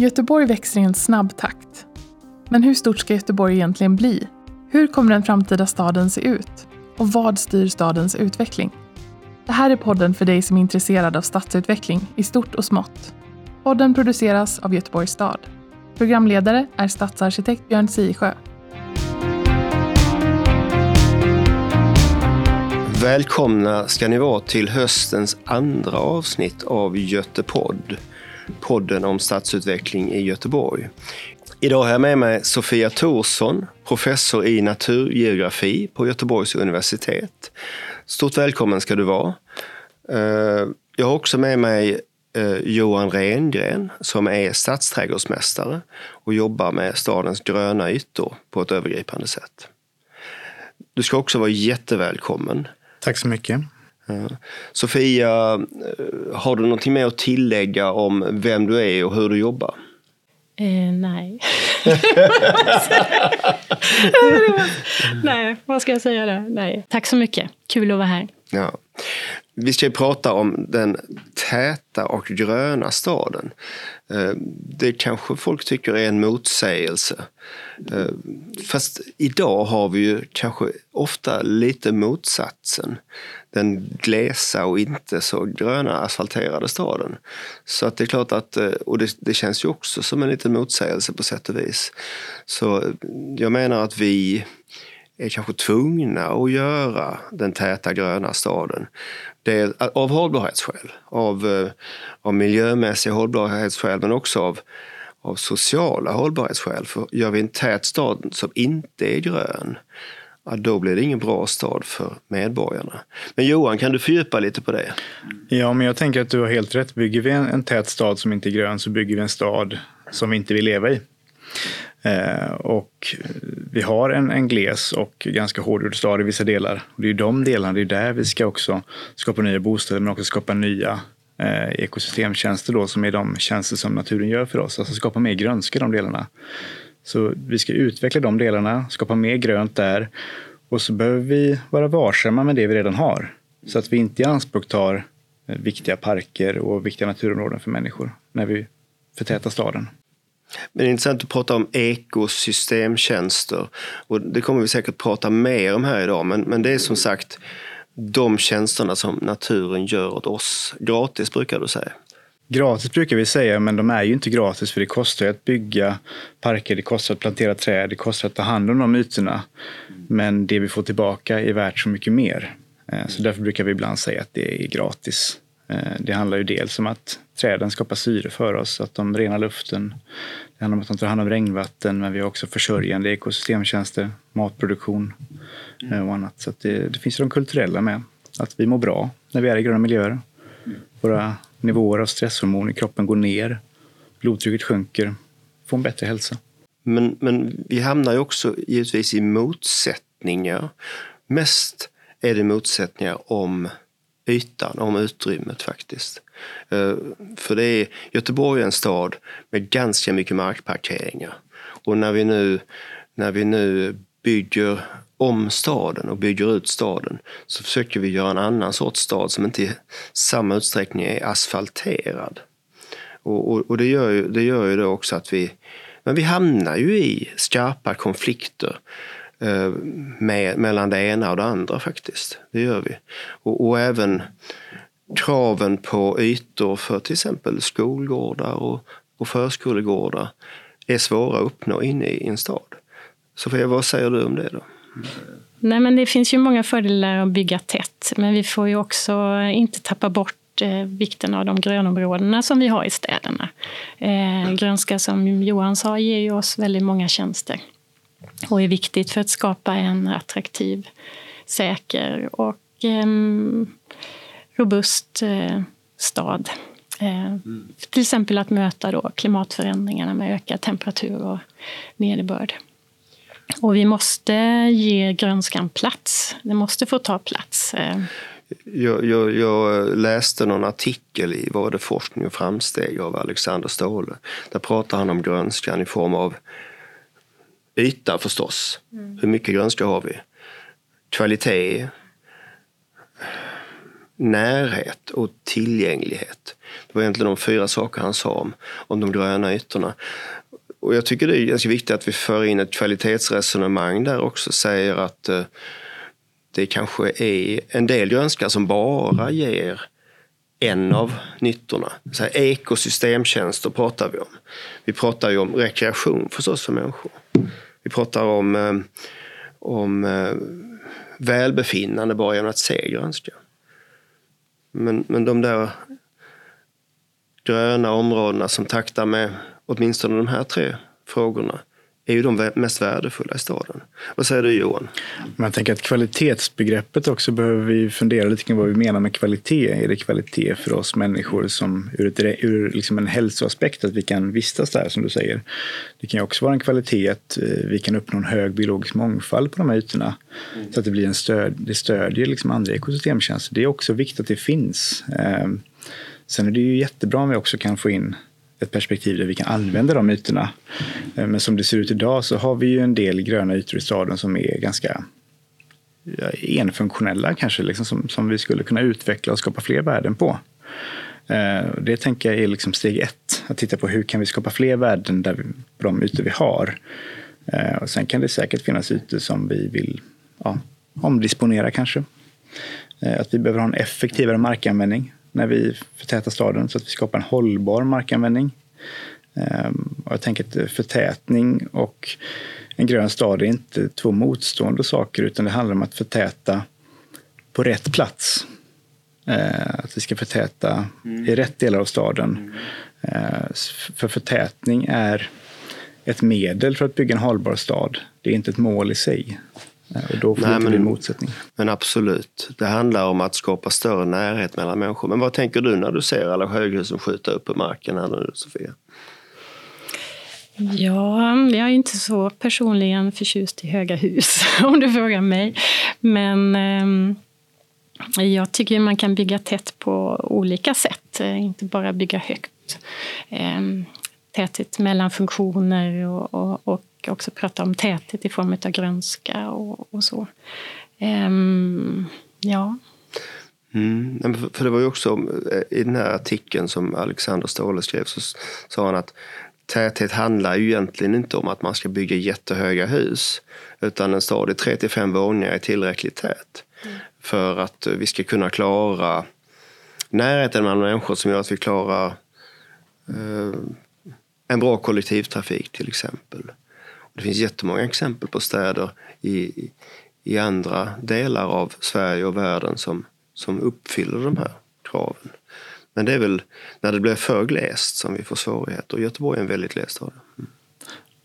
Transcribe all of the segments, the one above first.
Göteborg växer i en snabb takt. Men hur stort ska Göteborg egentligen bli? Hur kommer den framtida staden se ut? Och vad styr stadens utveckling? Det här är podden för dig som är intresserad av stadsutveckling i stort och smått. Podden produceras av Göteborgs stad. Programledare är stadsarkitekt Björn Siesjö. Välkomna ska ni vara till höstens andra avsnitt av Götepodd. Podden om stadsutveckling i Göteborg. Idag har jag med mig Sofia Thorsson, professor i naturgeografi på Göteborgs universitet. Stort välkommen ska du vara. Eh, jag har också med mig eh, Johan Rengren som är stadsträdgårdsmästare och jobbar med stadens gröna ytor på ett övergripande sätt. Du ska också vara jättevälkommen. Tack så mycket. Sofia, eh, har du någonting mer att tillägga om vem du är och hur du jobbar? Eh, nej. nej, vad ska jag säga där? Nej. Tack så mycket. Kul att vara här. Ja. Vi ska prata om den täta och gröna staden. Eh, det kanske folk tycker är en motsägelse. Eh, fast idag har vi ju kanske ofta lite motsatsen. Den glesa och inte så gröna asfalterade staden. Så att det är klart att, eh, och det, det känns ju också som en liten motsägelse på sätt och vis. Så jag menar att vi är kanske tvungna att göra den täta gröna staden. Det är av hållbarhetsskäl, av, eh, av miljömässiga hållbarhetsskäl men också av, av sociala hållbarhetsskäl. För gör vi en tät stad som inte är grön, ja, då blir det ingen bra stad för medborgarna. Men Johan, kan du fördjupa lite på det? Ja, men jag tänker att du har helt rätt. Bygger vi en, en tät stad som inte är grön så bygger vi en stad som vi inte vill leva i. Eh, och vi har en, en gles och ganska hårdgjord stad i vissa delar. Det är de delarna, det är där vi ska också skapa nya bostäder men också skapa nya eh, ekosystemtjänster då, som är de tjänster som naturen gör för oss. Alltså skapa mer grönska i de delarna. Så vi ska utveckla de delarna, skapa mer grönt där. Och så behöver vi vara varsamma med det vi redan har. Så att vi inte i anspråk tar eh, viktiga parker och viktiga naturområden för människor när vi förtätar staden. Men det är intressant att prata om ekosystemtjänster. Och det kommer vi säkert prata mer om här idag. Men, men det är som sagt de tjänsterna som naturen gör åt oss. Gratis brukar du säga. Gratis brukar vi säga, men de är ju inte gratis för det kostar ju att bygga parker, det kostar att plantera träd, det kostar att ta hand om de ytorna. Men det vi får tillbaka är värt så mycket mer. Eh, så därför brukar vi ibland säga att det är gratis. Eh, det handlar ju dels om att träden skapar syre för oss, att de renar luften. Det handlar om att de tar hand om regnvatten, men vi har också försörjande ekosystemtjänster, matproduktion eh, och annat. Så det, det finns ju de kulturella med. Att vi mår bra när vi är i gröna miljöer. Våra nivåer av stresshormon i kroppen går ner. Blodtrycket sjunker. Får en bättre hälsa. Men, men vi hamnar ju också givetvis i motsättningar. Mest är det motsättningar om ytan, om utrymmet faktiskt. Eh, för det är, Göteborg är en stad med ganska mycket markparkeringar. Och när vi nu, när vi nu bygger om staden och bygger ut staden så försöker vi göra en annan sorts stad som inte i samma utsträckning är asfalterad. Och, och, och det, gör ju, det gör ju då också att vi, men vi hamnar ju i skarpa konflikter eh, med, mellan det ena och det andra faktiskt. Det gör vi. Och, och även kraven på ytor för till exempel skolgårdar och, och förskolegårdar är svåra att uppnå inne i en stad. Sofia, vad säger du om det då? Nej, men det finns ju många fördelar att bygga tätt, men vi får ju också inte tappa bort eh, vikten av de grönområdena som vi har i städerna. Eh, grönska, som Johan sa, ger ju oss väldigt många tjänster och är viktigt för att skapa en attraktiv, säker och eh, robust eh, stad. Eh, mm. Till exempel att möta då klimatförändringarna med ökad temperatur och nederbörd. Och vi måste ge grönskan plats. Det måste få ta plats. Eh. Jag, jag, jag, läste någon artikel i Var det forskning och framsteg av Alexander Ståhle. Där pratar han om grönskan i form av yta förstås. Mm. Hur mycket grönska har vi? Kvalitet. närhet och tillgänglighet. Det var egentligen de fyra saker han sa om, om de gröna ytorna. Och jag tycker det är ganska viktigt att vi för in ett kvalitetsresonemang där också. Säger att eh, det kanske är en del grönska som bara ger en av nyttorna. Så här, ekosystemtjänster pratar vi om. Vi pratar ju om rekreation förstås för människor. Vi pratar om, eh, om eh, välbefinnande bara genom att se grönska. Men, men de där gröna områdena som taktar med åtminstone de här tre frågorna är ju de mest värdefulla i staden. Vad säger du Johan? Jag tänker att kvalitetsbegreppet också behöver vi fundera lite kring vad vi menar med kvalitet. Är det kvalitet för oss människor som ur, ett, ur liksom en hälsoaspekt att vi kan vistas där som du säger. Det kan ju också vara en kvalitet att eh, vi kan uppnå en hög biologisk mångfald på de här ytorna. Mm. Så att det blir en stöd, det stödjer liksom andra ekosystemtjänster. Det är också viktigt att det finns. Ehm, sen är det ju jättebra om vi också kan få in ett perspektiv där vi kan använda de ytorna. Eh, men som det ser ut idag så har vi ju en del gröna ytor i staden som är ganska enfunktionella kanske, liksom, som, som vi skulle kunna utveckla och skapa fler värden på. Eh, det tänker jag är liksom steg ett, att titta på hur kan vi skapa fler värden där vi, på de ytor vi har. Eh, och sen kan det säkert finnas ytor som vi vill ja, omdisponera kanske. Att vi behöver ha en effektivare markanvändning när vi förtätar staden så att vi skapar en hållbar markanvändning. Ehm, och jag tänker att förtätning och en grön stad är inte två motstående saker utan det handlar om att förtäta på rätt plats. Ehm, att vi ska förtäta mm. i rätt delar av staden. Mm. Ehm, för förtätning är ett medel för att bygga en hållbar stad. Det är inte ett mål i sig. Och då får Nej, det inte bli motsättning. Men absolut. Det handlar om att skapa större närhet mellan människor. Men vad tänker du när du ser alla höghus som skjuter upp på marken här nu, Sofia? Ja, jag är inte så personligen förtjust i höga hus, om du frågar mig. Men eh, jag tycker man kan bygga tätt på olika sätt, eh, inte bara bygga högt. Eh, täthet mellan funktioner och, och, och också prata om täthet i form av grönska och, och så. Um, ja. Mm, för det var ju också eh, i den här artikeln som Alexander Ståhle skrev så sa han att täthet handlar ju egentligen inte om att man ska bygga jättehöga hus utan en stad i 3 till 5 våningar är tillräckligt tät mm. för att vi ska kunna klara närheten mellan människor som gör att vi klarar eh, en bra kollektivtrafik till exempel. Det finns jättemånga exempel på städer i, i andra delar av Sverige och världen som, som uppfyller de här kraven. Men det är väl när det blir för glest som vi får svårigheter. Göteborg är en väldigt gles stad. Mm.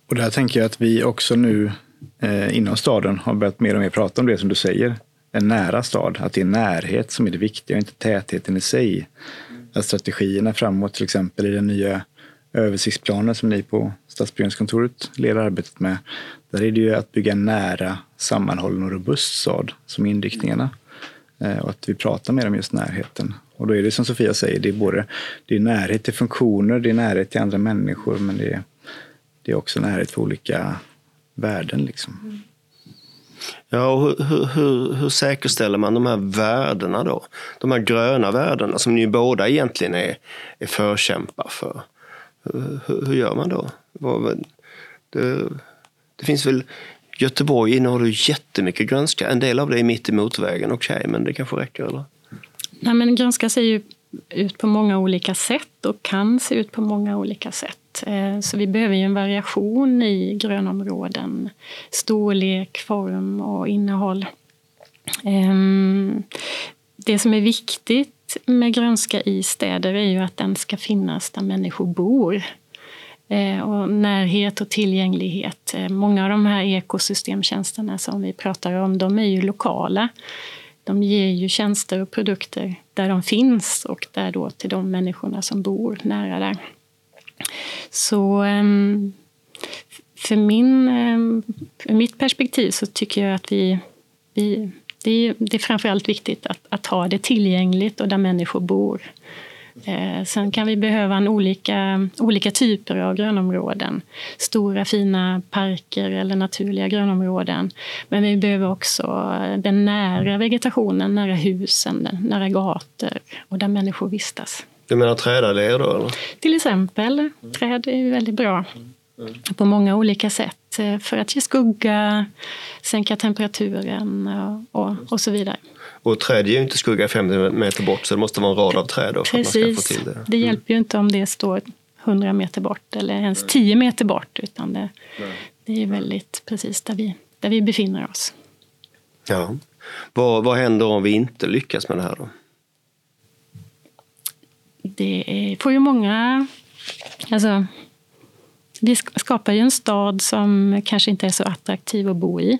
Och där tänker jag att vi också nu eh, inom staden har börjat mer och mer prata om det som du säger. En nära stad, att det är närhet som är det viktiga, och inte tätheten i sig. Att strategierna framåt, till exempel i den nya översiktsplanen som ni på Stadsbyggnadskontoret leder arbetet med. Där är det ju att bygga en nära, sammanhållen och robust stad som inriktningarna. Eh, och att vi pratar mer om just närheten. Och då är det som Sofia säger, det är både det är närhet till funktioner, det är närhet till andra människor, men det är, det är också närhet för olika värden. Liksom. Ja, och hur, hur, hur, säkerställer man de här värdena då? De här gröna värdena som ni båda egentligen är, är förkämpar för hur, hur gör man då? Det, det, finns väl Göteborg innehåller jättemycket grönska. En del av det är mitt i motorvägen, okej, okay, men det kanske räcker eller? Nej, men grönska ser ju ut på många olika sätt och kan se ut på många olika sätt. Eh, så vi behöver ju en variation i grönområden. Storlek, form och innehåll. Ehm, det som är viktigt med grönska i städer är ju att den ska finnas där människor bor. Eh, och närhet och tillgänglighet. Eh, många av de här ekosystemtjänsterna som vi pratar om, de är ju lokala. De ger ju tjänster och produkter där de finns och där då till de människorna som bor nära där. Så ehm, för, min, ehm, för mitt perspektiv så tycker jag att vi, vi det är, det är framförallt viktigt att, att ha det tillgängligt och där människor bor. Eh, sen kan vi behöva en olika, olika typer av grönområden. Stora fina parker eller naturliga grönområden. Men vi behöver också den nära vegetationen, nära husen, nära gator och där människor vistas. Du menar trädalléer då? Eller? Till exempel. Träd är väldigt bra på många olika sätt eh, för att ge skugga, sänka temperaturen och, och så vidare. Och träd ger ju inte skugga 50 meter bort så det måste vara en rad av träd för Precis. att man ska få till det. Mm. Det hjälper ju inte om det står 100 meter bort eller ens 10 meter bort utan det, det är väldigt precis där vi, där vi befinner oss. Ja. Vad, vad händer om vi inte lyckas med det här då? Det är, får ju många... Alltså, vi skapar ju en stad som kanske inte är så attraktiv att bo i.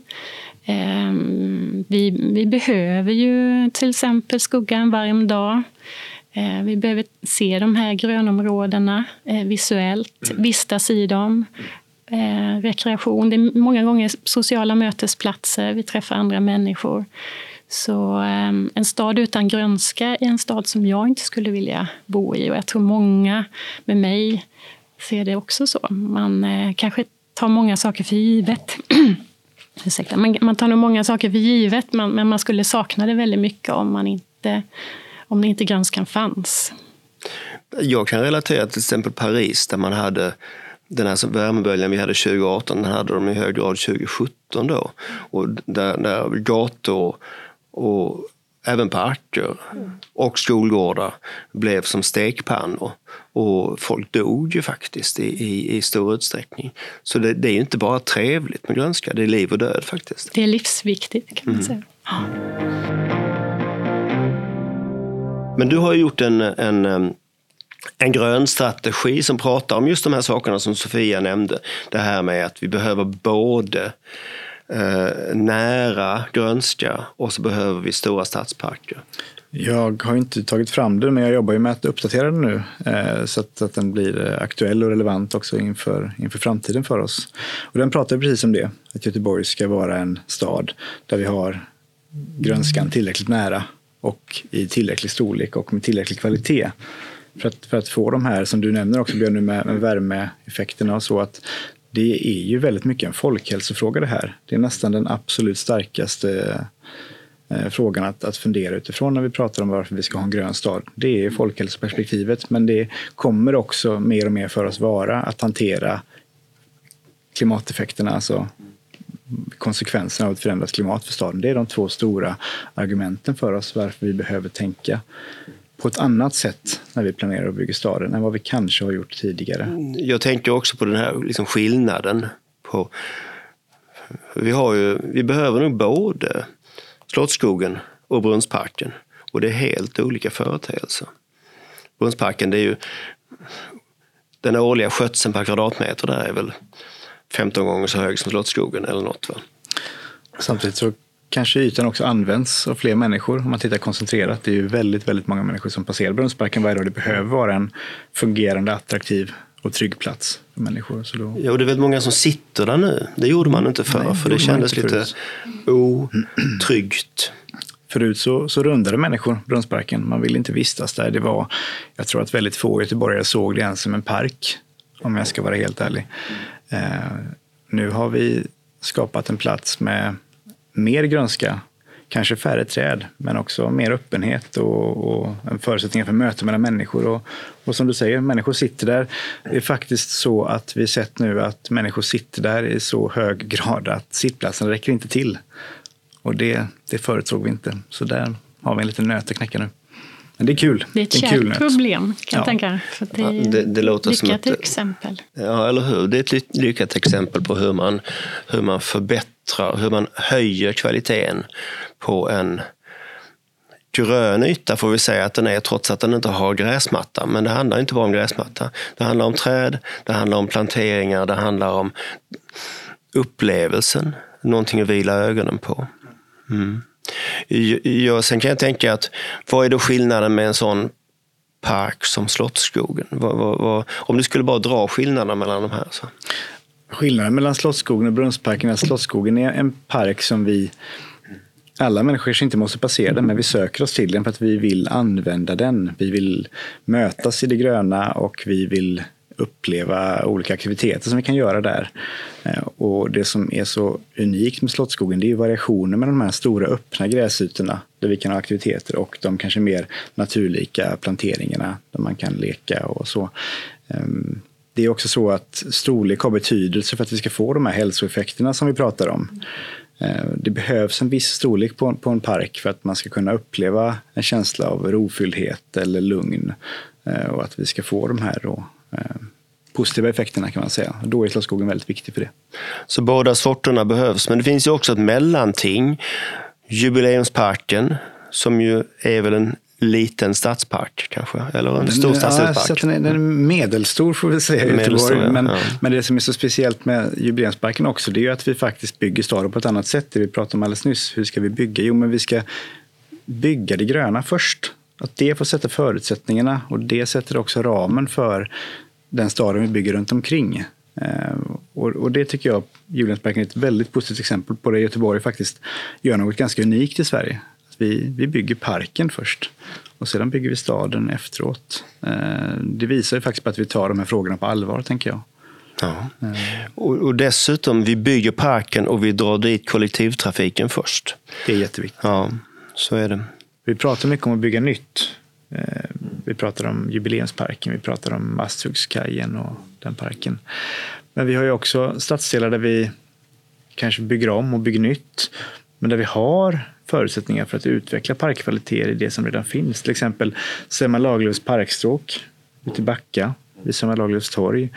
Ehm, vi, vi behöver ju till exempel skugga en varm dag. Ehm, vi behöver se de här grönområdena eh, visuellt, vistas i dem. Ehm, rekreation, det är många gånger sociala mötesplatser, vi träffar andra människor. Så en stad utan grönska är en stad som jag inte skulle vilja bo i och jag tror många med mig ser det också så. Man eh, kanske tar många saker för givet. Ursäkta, man, man tar nog många saker för givet man, men man skulle sakna det väldigt mycket om, man inte, om det inte grönskan fanns. Jag kan relatera till exempel Paris där man hade den här värmeböljan vi hade 2018, den hade de i hög grad 2017 då. Och där, där gator och även parker och skolgårdar blev som stekpannor. Och folk dog ju faktiskt i, i, i stor utsträckning. Så det, det är inte bara trevligt med grönska, det är liv och död faktiskt. Det är livsviktigt kan man säga. Men du har gjort en, en, en grön strategi som pratar om just de här sakerna som Sofia nämnde. Det här med att vi behöver både eh, nära grönska och så behöver vi stora stadsparker. Jag har inte tagit fram det, men jag jobbar ju med att uppdatera den nu eh, så att, att den blir eh, aktuell och relevant också inför, inför framtiden för oss. Och den pratar precis om det, att Göteborg ska vara en stad där vi har grönskan tillräckligt nära och i tillräcklig storlek och med tillräcklig kvalitet. För att, för att få de här, som du nämner också Björn, med, med värmeeffekterna och så, att det är ju väldigt mycket en folkhälsofråga det här. Det är nästan den absolut starkaste eh, frågan att, att fundera utifrån när vi pratar om varför vi ska ha en grön stad. Det är folkhälsoperspektivet, men det kommer också mer och mer för oss vara att hantera klimateffekterna, alltså konsekvenserna av ett förändrat klimat för staden. Det är de två stora argumenten för oss varför vi behöver tänka på ett annat sätt när vi planerar och bygger staden än vad vi kanske har gjort tidigare. Jag tänker också på den här liksom skillnaden. På, vi, har ju, vi behöver nog både Slottsskogen och Brunnsparken och det är helt olika företeelser. Brunnsparken, det är ju den årliga skötseln per kvadratmeter där är väl 15 gånger så hög som Slottsskogen eller något. Va? Samtidigt så kanske ytan också används av fler människor om man tittar koncentrerat. Det är ju väldigt, väldigt många människor som passerar Brunnsparken varje dag. Det behöver vara en fungerande, attraktiv och trygg plats för människor. Så då... Ja, och det är väldigt många som sitter där nu. Det gjorde man inte förr, Nej, för det kändes lite otryggt. Förut så, så rundade människor Brunnsparken. Man ville inte vistas där. Det var, jag tror att väldigt få göteborgare såg det ens som en park, om jag ska vara helt ärlig. Eh, nu har vi skapat en plats med mer grönska, kanske färre träd, men också mer öppenhet och, och en förutsättning för möte mellan människor. Och, och som du säger, människor sitter där. Det är faktiskt så att vi sett nu att människor sitter där i så hög grad att sittplatsen räcker inte till. Och det, det förutsåg vi inte. Så där har vi en liten nöt att knäcka nu. Men det är kul. Det är ett kärt problem kan jag Ja. tänka. För det, är det- det låter som lyckat ett- exempel. Ja, eller hur? Det är ett ly- lyckat exempel på hur man, hur man förbättrar, hur man höjer kvaliteten på en grön yta får vi säga att den är trots att den inte har gräsmatta. Men det handlar inte bara om gräsmatta. Det handlar om träd, det handlar om planteringar, det handlar om upplevelsen. Någonting att vila ögonen på. Mm. Ja, sen kan jag tänka att vad är då skillnaden med en sån park som Slottsskogen? Vad, vad, vad, om du skulle bara dra skillnaderna mellan de här. Så. Skillnaden mellan Slottsskogen och Brunnsparken är att Slottsskogen är en park som vi alla människor kanske inte måste passera den, men vi söker oss till den för att vi vill använda den. Vi vill mötas i det gröna och vi vill uppleva olika aktiviteter som vi kan göra där. Eh, och det som är så unikt med Slottsskogen det är variationen med de här stora öppna gräsytorna där vi kan ha aktiviteter och de kanske mer naturlika planteringarna där man kan leka och så. Ehm, det är också så att storlek har betydelse för att vi ska få de här hälsoeffekterna som vi pratar om. Ehm, det behövs en viss storlek på, på en park för att man ska kunna uppleva en känsla av rofylldhet eller lugn. Eh, och att vi ska få de här då, positiva effekterna kan man säga. Då är Slottsskogen väldigt viktig för det. Så båda sorterna behövs, men det finns ju också ett mellanting. Jubileumsparken, som ju är väl en liten stadspark kanske? Eller en stor stadspark? Ja, den är medelstor får vi säga i Göteborg. Ja. Men, ja. men det som är så speciellt med jubileumsparken också, det är ju att vi faktiskt bygger staden på ett annat sätt. Det vi pratade om alldeles nyss. Hur ska vi bygga? Jo, men vi ska bygga det gröna först. Att det får sätta förutsättningarna och det sätter också ramen för den staden vi bygger runt omkring. Eh, och, det tycker jag Juliansparken är ett väldigt positivt exempel på det Göteborg faktiskt gör något ganska unikt i Sverige. Vi, vi bygger parken först och sedan bygger vi staden efteråt. Eh, det visar ju faktiskt på att vi tar de här frågorna på allvar, tänker jag. Ja. Och, och, dessutom, vi bygger parken och vi drar dit kollektivtrafiken först. Det är jätteviktigt. Ja, så är det. Vi pratar mycket om att bygga nytt. Eh, vi pratar om jubileumsparken, vi pratar om Masthuggskajen och den parken. Men vi har ju också stadsdelar där vi kanske bygger om och bygger nytt. Men där vi har förutsättningar för att utveckla parkkvaliteter i det som redan finns. Till exempel Selma Lagerlöfs parkstråk ute i Backa vid Selma Lagerlöfs torg.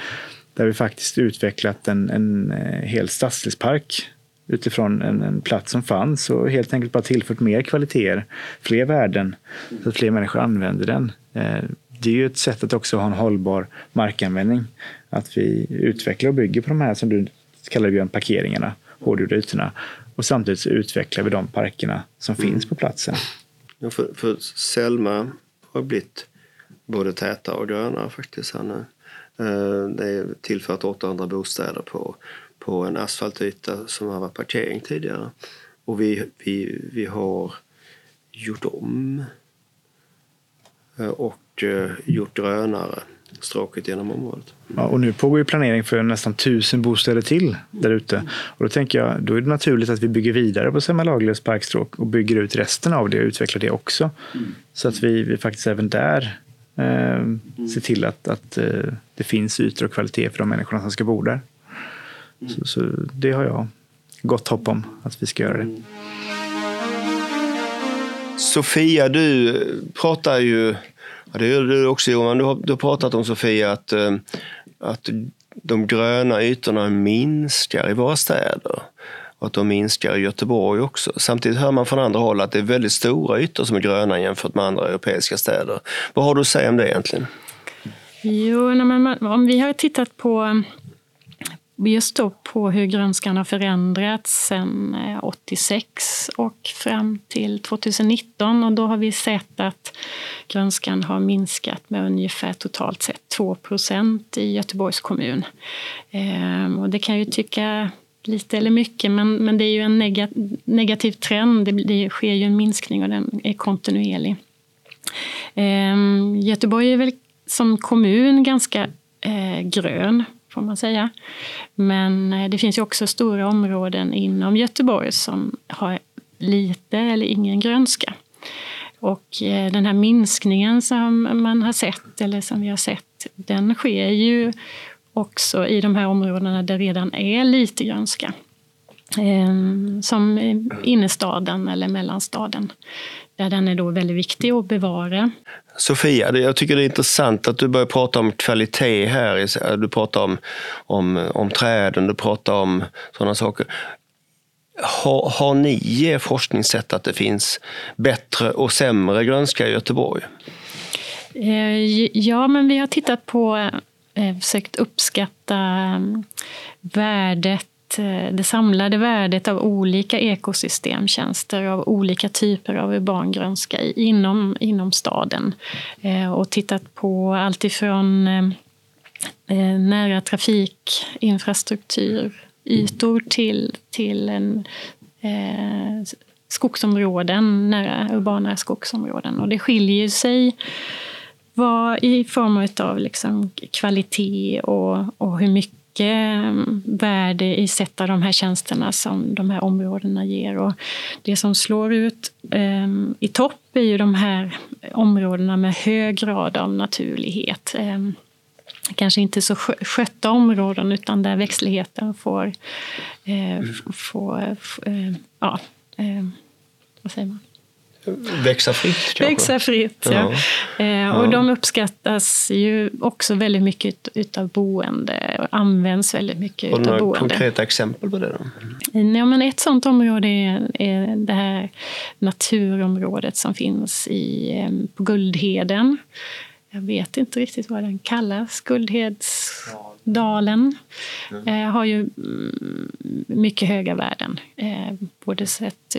Där vi faktiskt utvecklat en, en eh, hel stadsdelspark utifrån en, en, plats som fanns och helt enkelt bara tillfört mer kvaliteter, fler värden så att fler människor använder den. Eh, det är ju ett sätt att också ha en hållbar markanvändning. Att vi utvecklar och bygger på de här som du kallar Björn, parkeringarna, hårdgjorda ytorna och samtidigt så utvecklar vi de parkerna som mm. finns på platsen. Ja, för, för Selma har blivit både tätare och grönare faktiskt här nu. Eh, det är tillfört 800 bostäder på, på en asfaltyta som har varit parkering tidigare. Och vi, vi, vi har gjort om eh, och eh, gjort grönare stråket genom området. Ja, och nu pågår ju planering för nästan tusen bostäder till där ute. Och då tänker jag, då är det naturligt att vi bygger vidare på Selma Lagerlöfs parkstråk och bygger ut resten av det och utvecklar det också. Mm. Så att vi, vi faktiskt även där eh, mm. ser till att, att eh, det finns ytor och kvalitet för de människorna som ska bo där. Mm. Så, så, det har jag gott hopp om att vi ska göra det. Sofia, du pratar ju Ja, det gör du också Johan. Du har, du har pratat om Sofia att, eh, att de gröna ytorna minskar i våra städer och att de minskar i Göteborg också. Samtidigt hör man från andra håll att det är väldigt stora ytor som är gröna jämfört med andra europeiska städer. Vad har du att säga om det egentligen? Jo, men om vi har tittat på just då på hur grönskan har förändrats sedan eh, 86 och fram till 2019 och då har vi sett att grönskan har minskat med ungefär totalt sett 2% i Göteborgs kommun. Ehm, och det kan ju tycka lite eller mycket, men, men det är ju en negativ trend. Det, det sker ju en minskning och den är kontinuerlig. Ehm, Göteborg är väl som kommun ganska eh, grön får man säga. Men eh, det finns ju också stora områden inom Göteborg som har lite eller ingen grönska. Och eh, den här minskningen som man har sett, eller som vi har sett, den sker ju också i de här områdena där det redan är lite grönska. Ehm, som innerstaden eller mellanstaden. Där den är då väldigt viktig att bevara. Sofia, jag tycker det är intressant att du börjar prata om kvalitet här. Du pratar om, om, om träden, du pratar om sådana saker. Har, har ni i forskning sett att det finns bättre och sämre grönska i Göteborg? Eh, ja, men vi har tittat på, eh, försökt uppskatta mm, värdet Eh, det samlade värdet av olika ekosystemtjänster av olika typer av urban grönska inom, inom staden. Eh, och tittat på allt ifrån nära nära trafikinfrastruktur, ytor till, till en, skogsområden, nära urbana skogsområden. Och det skiljer sig vad, i form av liksom kvalitet och, och hur mycket värde i sätt av de här tjänsterna som de här områdena ger. Och det som slår ut eh, i topp är ju de här områdena med hög grad av naturlighet. Eh, kanske inte så skötta områden utan där växtligheten får, eh, får eh, ja, eh, vad säger man? Växa fritt kanske? Växa fritt, ja. ja. Och ja. de uppskattas ju också väldigt mycket utav boende och används väldigt mycket och utav boende. konkreta exempel på det då? Ja, men ett sådant område är, är det här naturområdet som finns i, på Guldheden. Jag vet inte riktigt vad den kallas. Guldhedsdalen mm. eh, har ju mm, mycket höga värden. Eh, både sett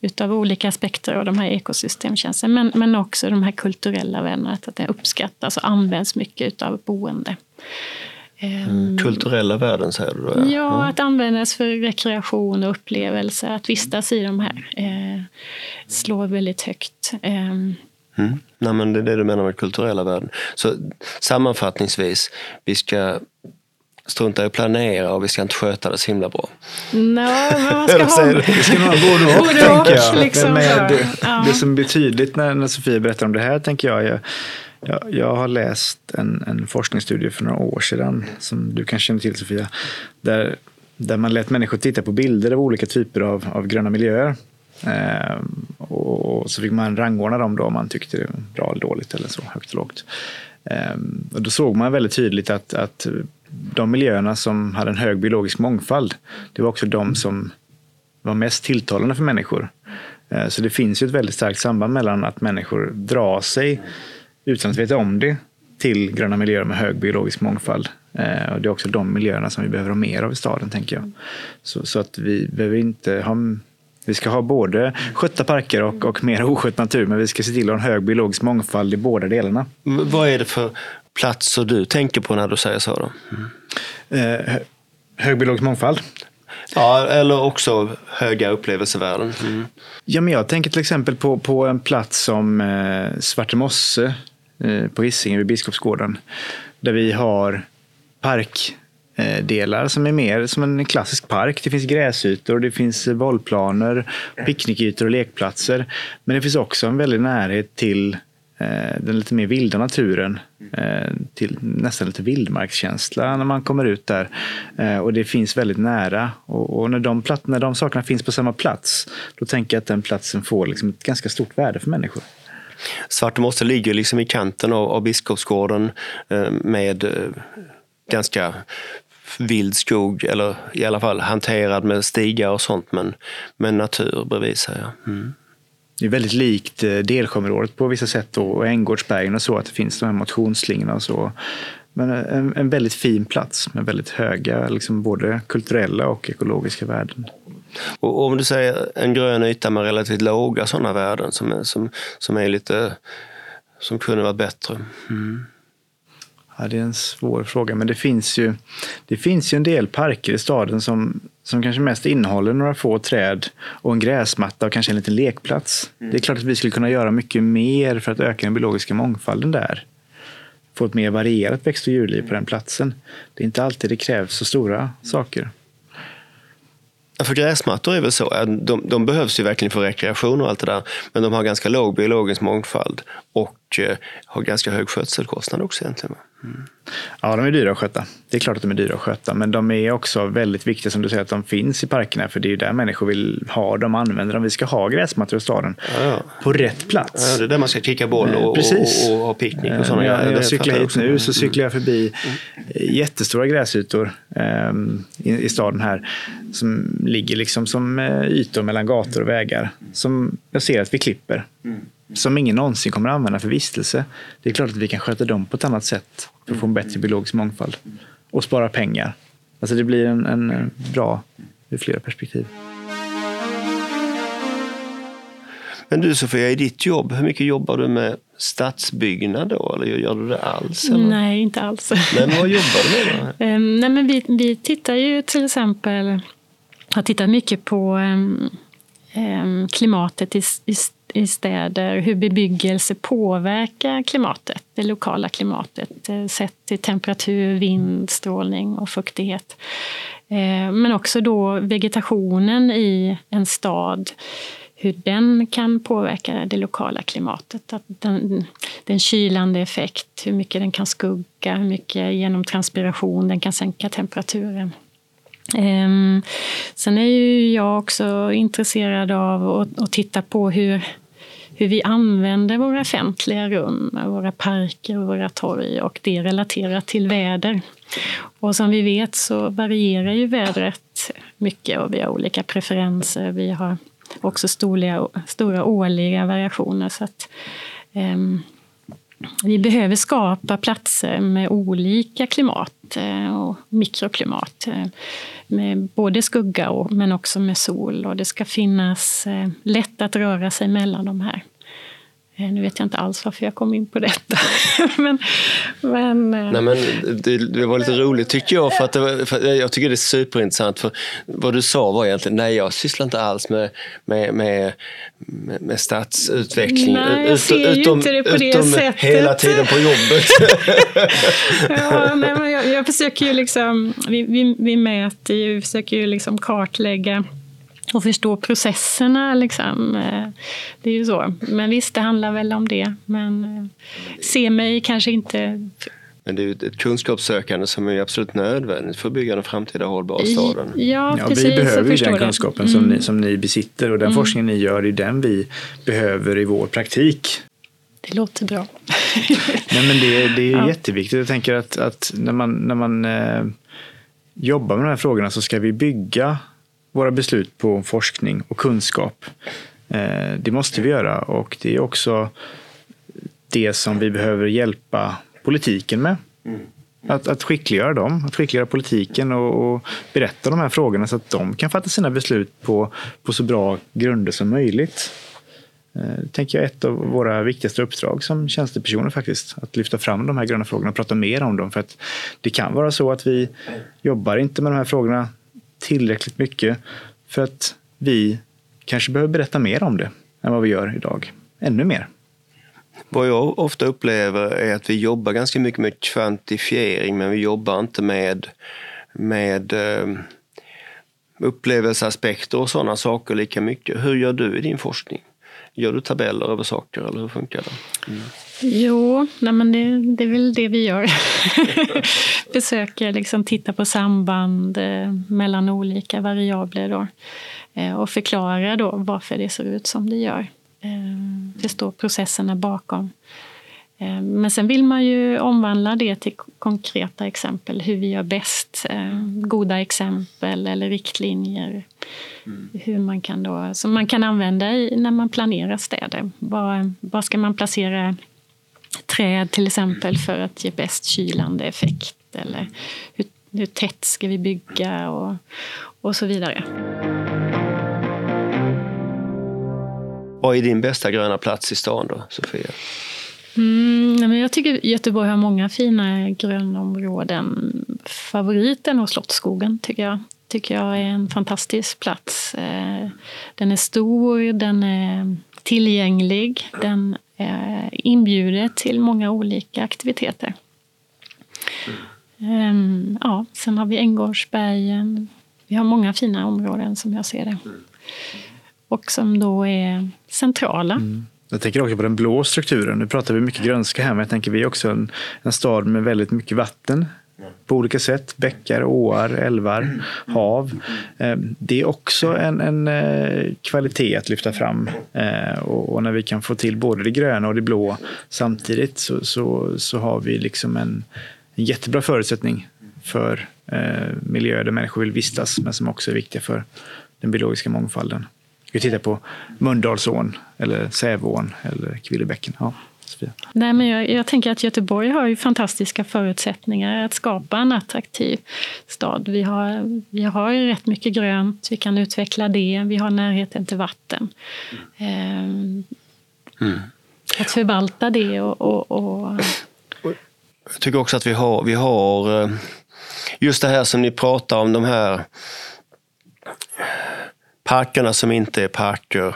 utav olika aspekter av de här ekosystemtjänsterna men, men också de här kulturella värdena. Att det uppskattas och används mycket utav boende. Mm, kulturella värden säger du då? Ja, ja mm. att användas för rekreation och upplevelser. Att vistas i de här eh, slår väldigt högt. Mm. Nej, men det är det du menar med kulturella värden. Så sammanfattningsvis, vi ska strunta i att planera och vi ska inte sköta det så himla bra. Nej, men man ska ha... Vi ska ha både och, tänker jag. Liksom, men det, ja. det som blir tydligt när, när Sofia berättar om det här, tänker jag, jag jag, jag har läst en, en forskningsstudie för några år sedan, som du kanske känner till Sofia, där, där man lät människor titta på bilder av olika typer av, av gröna miljöer. Eh, och så fick man rangordna dem då om man tyckte det var bra eller dåligt eller så, högt och lågt. Ehm, och då såg man väldigt tydligt att, att de miljöerna som hade en hög biologisk mångfald, det var också de som var mest tilltalande för människor. Ehm, så det finns ju ett väldigt starkt samband mellan att människor drar sig, utan att veta om det, till gröna miljöer med hög biologisk mångfald. Ehm, och det är också de miljöerna som vi behöver ha mer av i staden, tänker jag. Så, så att vi behöver inte ha vi ska ha både skötta parker och, och mer oskött natur, men vi ska se till att ha en hög biologisk mångfald i båda delarna. Vad är det för platser du tänker på när du säger så? Då? Mm. Eh, hög biologisk mångfald? Ja, eller också höga upplevelsevärden. Mm. Ja, men jag tänker till exempel på, på en plats som eh, Svartemosse eh, på Hisingen vid Biskopsgården. Där vi har park Eh, delar som är mer som en klassisk park. Det finns gräsytor, det finns bollplaner, picknickytor och lekplatser. Men det finns också en väldig närhet till eh, den lite mer vilda naturen. Eh, till nästan lite vildmarkskänsla när man kommer ut där. Och det finns väldigt nära. Och, när, de när de sakerna finns på samma plats, då tänker jag att den platsen får liksom ett ganska stort värde för människor. Svartemosse ligger liksom i kanten av, av Biskopsgården med ganska vild skog, eller i alla fall hanterad med stigar och sånt, men, men natur bredvid sig. Ja. Mm. Det är väldigt likt eh, Delsjöområdet på vissa sätt och Änggårdsbergen och så, att det finns de här motionsslingorna och så. Men en, en väldigt fin plats med väldigt höga, liksom både kulturella och ekologiska värden. Och om du säger en grön yta med relativt låga sådana värden som är, som, som är lite, som kunde varit bättre. Mm. Ja, det är en svår fråga, men det finns ju, det finns ju en del parker i staden som, som kanske mest innehåller några få träd och en gräsmatta och kanske en liten lekplats. Mm. Det är klart att vi skulle kunna göra mycket mer för att öka den biologiska mångfalden där. Få ett mer varierat växt och djurliv på den platsen. Det är inte alltid det krävs så stora saker. För gräsmattor är väl så, de, de behövs ju verkligen för rekreation och allt det där, men de har ganska låg biologisk mångfald och eh, har ganska hög skötselkostnad också egentligen. Mm. Ja, de är dyra att sköta. Det är klart att de är dyra att sköta, men de är också väldigt viktiga som du säger att de finns i parkerna, för det är ju där människor vill ha dem, använder dem. Vi ska ha gräsmattor i staden ja, ja. på rätt plats. Ja, det är där man ska kicka boll och, och, och, och ha picknick och sådana grejer. Jag, jag cyklar hit nu så cyklar jag förbi mm. jättestora gräsytor um, i, i, staden här som ligger liksom som uh, ytor mellan gator och vägar som jag ser att vi klipper. Mm som ingen någonsin kommer att använda för vistelse. Det är klart att vi kan sköta dem på ett annat sätt för att få en bättre biologisk mångfald och spara pengar. Alltså det blir en, en bra ur flera perspektiv. Men du Sofia, i ditt jobb, hur mycket jobbar du med stadsbyggnad då? Eller gör du det alls? Eller? Nej, inte alls. Men vad jobbar du med då? Um, nej, men vi, vi tittar ju till exempel, har tittat mycket på um, klimatet i, i, i, städer, hur bebyggelse påverkar klimatet, det lokala klimatet, eh, sett till temperatur, vind, strålning och fuktighet. Eh, men också då vegetationen i en stad hur den kan påverka det lokala klimatet. Att den, den kylande effekt, hur mycket den kan skugga, hur mycket genom transpiration den kan sänka temperaturen. Ehm, sen är ju jag också intresserad av att titta på hur, hur vi använder våra offentliga rum, våra parker och våra torg och det relaterat till väder. Och som vi vet så varierar ju vädret mycket och vi har olika preferenser. Vi har också stora, stora årliga variationer. Så att, um, vi behöver skapa platser med olika klimat eh, och mikroklimat. Eh, med både skugga och, men också med sol. Och det ska finnas eh, lätt att röra sig mellan de här. Eh, nu vet jag inte alls varför jag kom in på detta. men, men, eh, Nej, men det, det, var lite roligt tycker jag. För att, var, för jag tycker det är superintressant. För vad du sa var egentligen, nej jag sysslar inte alls med, med, med, med stadsutveckling. Nej, jag ser utom, ju inte det på det utom sättet. hela tiden på jobbet. ja, nej, men jag, jag försöker ju liksom, vi, vi, vi mäter ju, vi försöker ju liksom kartlägga och förstå processerna. Liksom. Eh, det är ju så. Men visst, det handlar väl om det. Men eh, se mig kanske inte men det är ju ett kunskapssökande som är absolut nödvändigt för att bygga den framtida hållbara staden. Ja, ja, precis, vi behöver ju den kunskapen mm. som, ni, som ni besitter och den mm. forskningen ni gör, det är den vi behöver i vår praktik. Det låter bra. Nej, men det, det är ja. jätteviktigt. Jag tänker att, att när man, när man eh, jobbar med de här frågorna så ska vi bygga våra beslut på forskning och kunskap. Eh, det måste vi göra och det är också det som vi behöver hjälpa politiken med. Mm. Att, att skickliggöra dem, att skickliggöra politiken och, och, berätta de här frågorna så att de kan fatta sina beslut på, på så bra grunder som möjligt. Det eh, tänker jag är ett av våra viktigaste uppdrag som tjänstepersoner faktiskt. Att lyfta fram de här gröna frågorna och prata mer om dem. För att det kan vara så att vi jobbar inte med de här frågorna tillräckligt mycket för att vi kanske behöver berätta mer om det än vad vi gör idag. Ännu mer. Vad jag ofta upplever är att vi jobbar ganska mycket med kvantifiering men vi jobbar inte med, med eh, upplevelseaspekter och sådana saker lika mycket. Hur gör du i din forskning? Gör du tabeller över saker eller hur funkar det? Mm. Jo, nej men det, det, är väl det vi gör. Försöker liksom titta på samband eh, mellan olika variabler då. Eh, och förklara då varför det ser ut som det gör. Eh, förstå processerna bakom. Eh, men sen vill man ju omvandla det till konkreta exempel, hur vi gör bäst. Eh, goda exempel eller riktlinjer. Mm. Hur man kan då, som man kan använda i, när man planerar städer. Var, var ska man placera träd till exempel för att ge bäst kylande effekt? Eller hur, hur tätt ska vi bygga? Och, och så vidare. Vad är din bästa gröna plats i stan då, Sofia? Mm, men jag tycker Göteborg har många fina grönområden. Favoriten och Slottsskogen tycker jag. tycker jag är en fantastisk plats. Eh, den är stor, den är tillgänglig, den inbjuder till många olika aktiviteter. Mm. Ja, sen har vi Änggårdsbergen. Vi har många fina områden som jag ser det. Och som då är centrala. Mm. Jag tänker också på den blå strukturen. Nu pratar vi mycket grönska här, men jag tänker vi är också en, en stad med väldigt mycket vatten på olika sätt. Bäckar, åar, älvar, hav. Eh, det är också en, en eh, kvalitet att lyfta fram. Eh, och när vi kan få till både det gröna och det blå samtidigt så, så, så har vi liksom en, en jättebra förutsättning för miljöer där människor vill vistas men som också är viktiga för den biologiska mångfalden. Vi tittar på Mölndalsån eller Sävån eller Kvillebäcken. Ja. Sofia? Nej, men jag, jag, tänker att Göteborg har ju fantastiska förutsättningsar att skapa en attraktiv stad. Vi har, vi har ju rätt mycket grönt, vi kan utveckla det, vi har närheten till vatten. Mm. Mm. Att förvalta det och, och, och... Jag tycker också att vi har, vi har eh, just det här som ni pratar om, de här parkerna som inte är parker,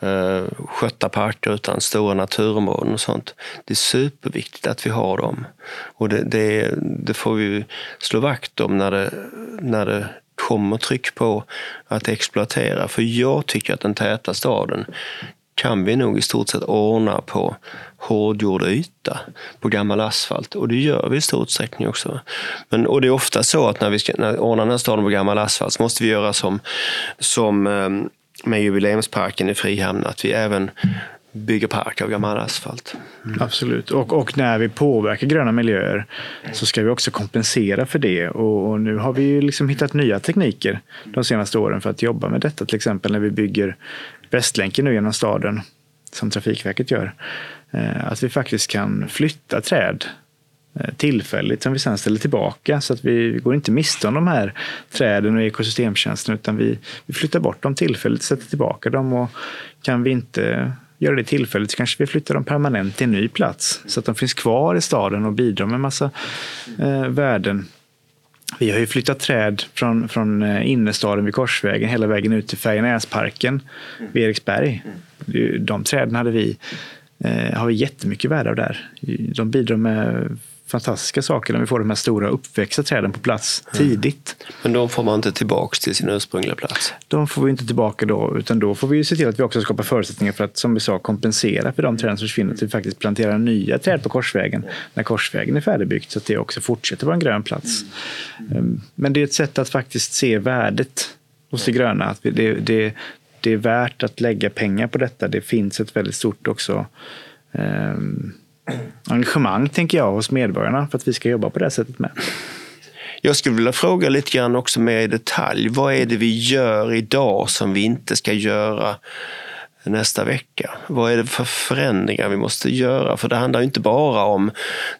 eh, skötta parker utan stora naturområden och sånt. Det är superviktigt att vi har dem. Och det, det, det får vi slå vakt om när det, när det kommer tryck på att exploatera. För jag tycker att den täta staden kan vi nog i stort sett ordna på hårdgjord yta, på gammal asfalt. Och det gör vi i stor utsträckning också. Men, och det är ofta så att när vi ska när ordna den här staden på gammal asfalt så måste vi göra som, som ehm, med jubileumsparken i Frihamn, att vi även bygger park av gammal asfalt. Mm. Absolut. Och, och, när vi påverkar gröna miljöer så ska vi också kompensera för det. Och, och, nu har vi ju liksom hittat nya tekniker de senaste åren för att jobba med detta. Till exempel när vi bygger Västlänken nu genom staden, som Trafikverket gör. Eh, att vi faktiskt kan flytta träd eh, tillfälligt som vi sen ställer tillbaka så att vi går inte miste om de här träden och ekosystemtjänsterna utan vi, vi flyttar bort dem tillfälligt, sätter tillbaka dem och kan vi inte göra det tillfälligt så kanske vi flyttar dem permanent till en ny plats så att de finns kvar i staden och bidrar med massa eh, värden. Vi har ju flyttat träd från, från eh, innerstaden vid Korsvägen hela vägen ut till Färjenäsparken vid Eriksberg. De träden hade vi, eh, har vi jättemycket värde av där. De bidrar med fantastiska saker när vi får de här stora uppväxta träden på plats mm. tidigt. Men de får man inte tillbaka till sin ursprungliga plats? De får vi inte tillbaka då, utan då får vi se till att vi också skapar förutsättningar för att, som vi sa, kompensera för de träden som försvinner. Att vi faktiskt planterar nya träd på Korsvägen när Korsvägen är färdigbyggt så att det också fortsätter vara en grön plats. Mm. Men det är ett sätt att faktiskt se värdet hos det gröna. Att det, det, det är värt att lägga pengar på detta. Det finns ett väldigt stort också um, engagemang, tänker jag, hos medborgarna för att vi ska jobba på det sättet med. Jag skulle vilja fråga lite grann också mer i detalj. Vad är det vi gör idag som vi inte ska göra nästa vecka? Vad är det för förändringar vi måste göra? För det handlar inte bara om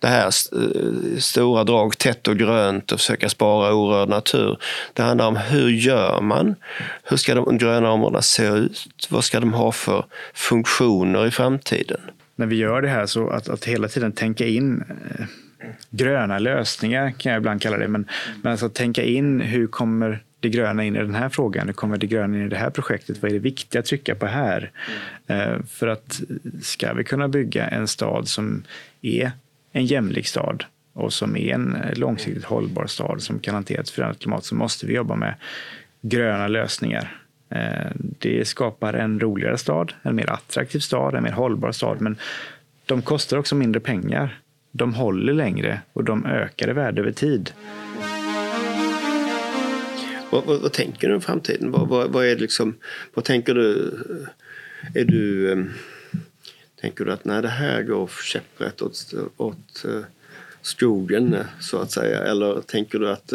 det här eh, stora drag, tätt och grönt och försöka spara orörd natur. Det handlar om hur gör man? Hur ska de gröna områdena se ut? Vad ska de ha för funktioner i framtiden? När vi gör det här så att, att hela tiden tänka in eh, gröna lösningar kan jag ibland kalla det. Men, men alltså tänka in hur kommer det gröna in i den här frågan? Hur kommer det gröna in i det här projektet? Vad är det viktiga att trycka på här? Eh, för att ska vi kunna bygga en stad som är en jämlik stad och som är en eh, långsiktigt hållbar stad som kan hantera ett förändrat klimat så måste vi jobba med gröna lösningar. Eh, det skapar en roligare stad, en mer attraktiv stad, en mer hållbar stad. Men de kostar också mindre pengar. De håller längre och de ökar i värde över tid. Vad, vad, vad, tänker du om framtiden? Vad, vad, är liksom, vad tänker du? Eh, är du eh, tänker du att när det här går käpprätt åt, åt skogen så att säga? Eller tänker du att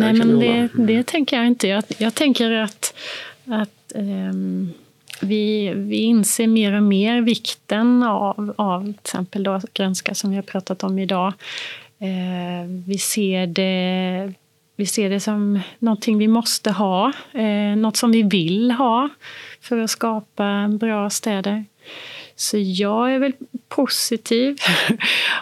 Nej, men det, det, tänker jag inte. Jag, jag tänker att, att um, vi, vi inser mer och mer vikten av, av till exempel då grönska som vi har pratat om idag. Uh, vi ser det vi ser det som någonting vi måste ha, eh, något som vi vill ha för att skapa bra städer. Så jag är väl positiv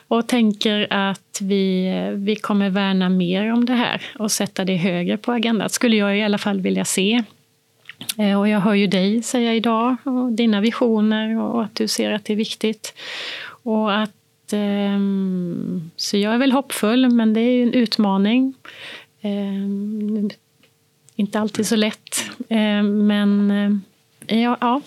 och tänker att vi, vi kommer värna mer om det här och sätta det högre på agendan. skulle jag i alla fall vilja se. Eh, och jag hör ju dig säga idag, och dina visioner och att du ser att det är viktigt. Och att, ehm, så jag är väl hoppfull, men det är ju en utmaning. Ehm, inte alltid så lätt, ehm, men Ja, ja,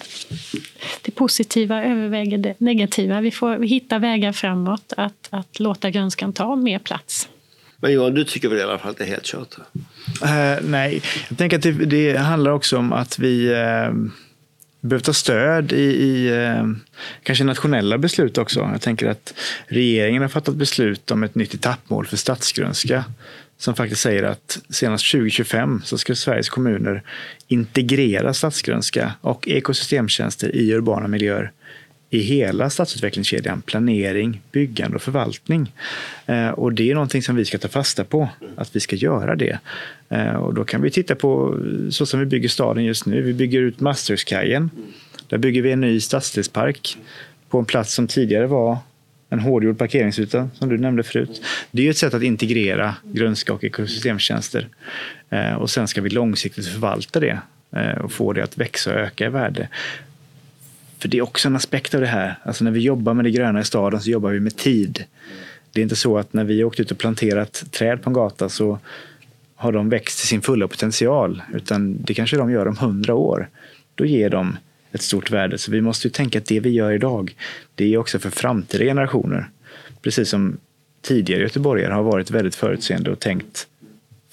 det positiva överväger det negativa. Vi får hitta vägar framåt att, att låta grönskan ta mer plats. Men Johan, du tycker väl i alla fall att det är helt kört? Uh, nej, jag tänker att det, det, handlar också om att vi uh, behöver ta stöd i, i uh, kanske nationella beslut också. Jag tänker att regeringen har fattat beslut om ett nytt etappmål för stadsgrönska som faktiskt säger att senast 2025 så ska Sveriges kommuner integrera stadsgrönska och ekosystemtjänster i urbana miljöer i hela stadsutvecklingskedjan, planering, byggande och förvaltning. Eh, och det är någonting som vi ska ta fasta på, att vi ska göra det. Eh, och då kan vi titta på så som vi bygger staden just nu. Vi bygger ut Masthugskajen. Där bygger vi en ny stadsdelspark på en plats som tidigare var en hårdgjord parkeringsyta som du nämnde förut. Det är ju ett sätt att integrera grönska och ekosystemtjänster. Eh, och sen ska vi långsiktigt förvalta det eh, och få det att växa och öka i värde. För det är också en aspekt av det här. Alltså när vi jobbar med det gröna i staden så jobbar vi med tid. Det är inte så att när vi åkt ut och planterat träd på en gata så har de växt till sin fulla potential. Utan det kanske de gör om hundra år. Då ger de ett stort värde. Så vi måste ju tänka att det vi gör idag, det är också för framtida generationer. Precis som tidigare göteborgare har varit väldigt förutseende och tänkt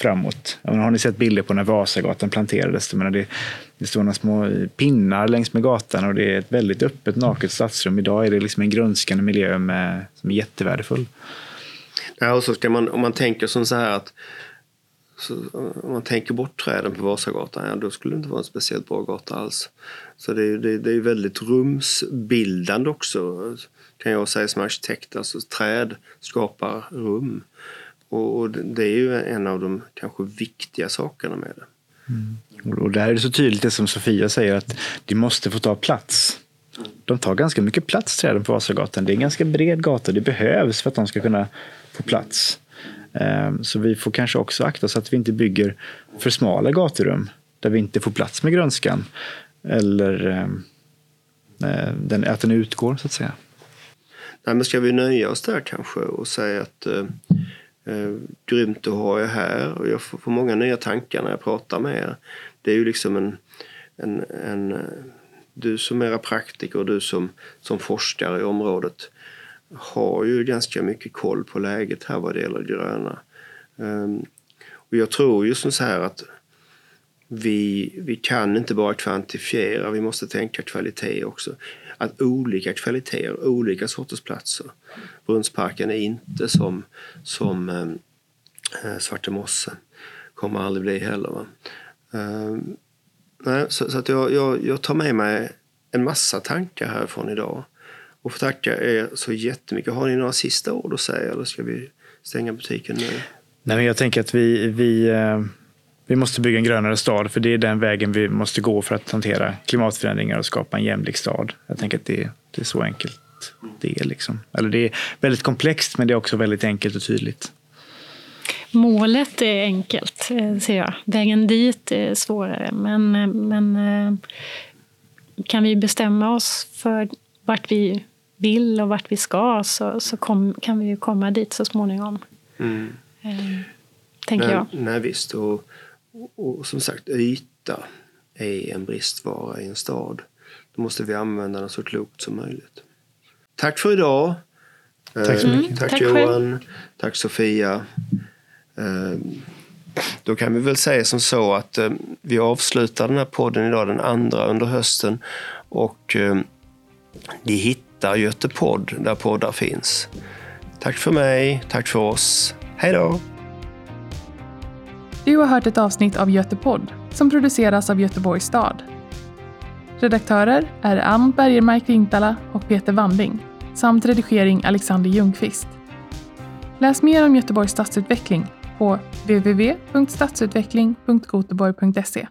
framåt. Har ni sett bilder på när Vasagatan planterades? Det, det står några små pinnar längs med gatan och det är ett väldigt öppet, naket stadsrum. Idag är det liksom en grönskande miljö med, som är jättevärdefull. Ja, och så ska man, om man tänker som så här att så, om man tänker bort träden på Vasagatan, ja, då skulle det inte vara en speciellt bra gata alls. Så det är, det, det är väldigt rumsbildande också, kan jag säga som arkitekt. Alltså, träd skapar rum. Och, och det är ju en av de kanske viktiga sakerna med det. Mm. Och där är det så tydligt det som Sofia säger att det måste få ta plats. De tar ganska mycket plats träden på Vasagatan. Det är en ganska bred gata. Det behövs för att de ska kunna få plats. Ehm, så vi får kanske också akta så att vi inte bygger för smala gaturum där vi inte får plats med grönskan. Eller eh, eh, den, att den utgår, så att säga. Nej, men ska vi nöja oss där kanske och säga att eh, eh, grymt att ha er här och jag får, får, många nya tankar när jag pratar med er. Det är ju liksom en, en, en eh, du som era praktiker och du som, som forskare i området har ju ganska mycket koll på läget här vad det gäller gröna. Um, och jag tror ju som så här att vi, vi kan inte bara kvantifiera, vi måste tänka kvalitet också. Att olika kvaliteter, olika sorters platser. Brunnsparken är inte som, som ehm, eh, äh, Svarte mosse. Kommer aldrig bli heller. Va? Um, nej, så, så, att jag, jag, jag tar med mig en massa tankar härifrån idag och får tacka er så jättemycket. Har ni några sista ord att säga eller ska vi stänga butiken nu? Nej, men jag tänker att vi, vi, eh, vi måste bygga en grönare stad för det är den vägen vi måste gå för att hantera klimatförändringar och skapa en jämlik stad. Jag tänker att det, det är så enkelt det är. Liksom. Eller det är väldigt komplext men det är också väldigt enkelt och tydligt. Målet är enkelt, eh, ser jag. Vägen dit är svårare. Men, eh, men kan vi bestämma oss för vart vi vill och vart vi ska så, så kom, kan vi ju komma dit så småningom. Mm. Eh, tänker nej, jag. Nej, visst. Och, och, och, som sagt, yta är en bristvara i en stad. Då måste vi använda den så klokt som möjligt. Tack för idag. Tack så mycket. Mm, tack, tack Johan. Tack Sofia. Eh, då kan vi väl säga som så att eh, vi avslutar den här podden idag den andra under hösten. Och eh, ni hittar Götepodd där poddar finns. Tack för mig, tack för oss. Hej då! Du har hört ett avsnitt av Götepodd som produceras av Göteborgs stad. Redaktörer är Ann Bergermark Vintala och Peter Wandling samt redigering Alexander Ljungqvist. Läs mer om Göteborgs stadsutveckling på www.stadsutveckling.goteborg.se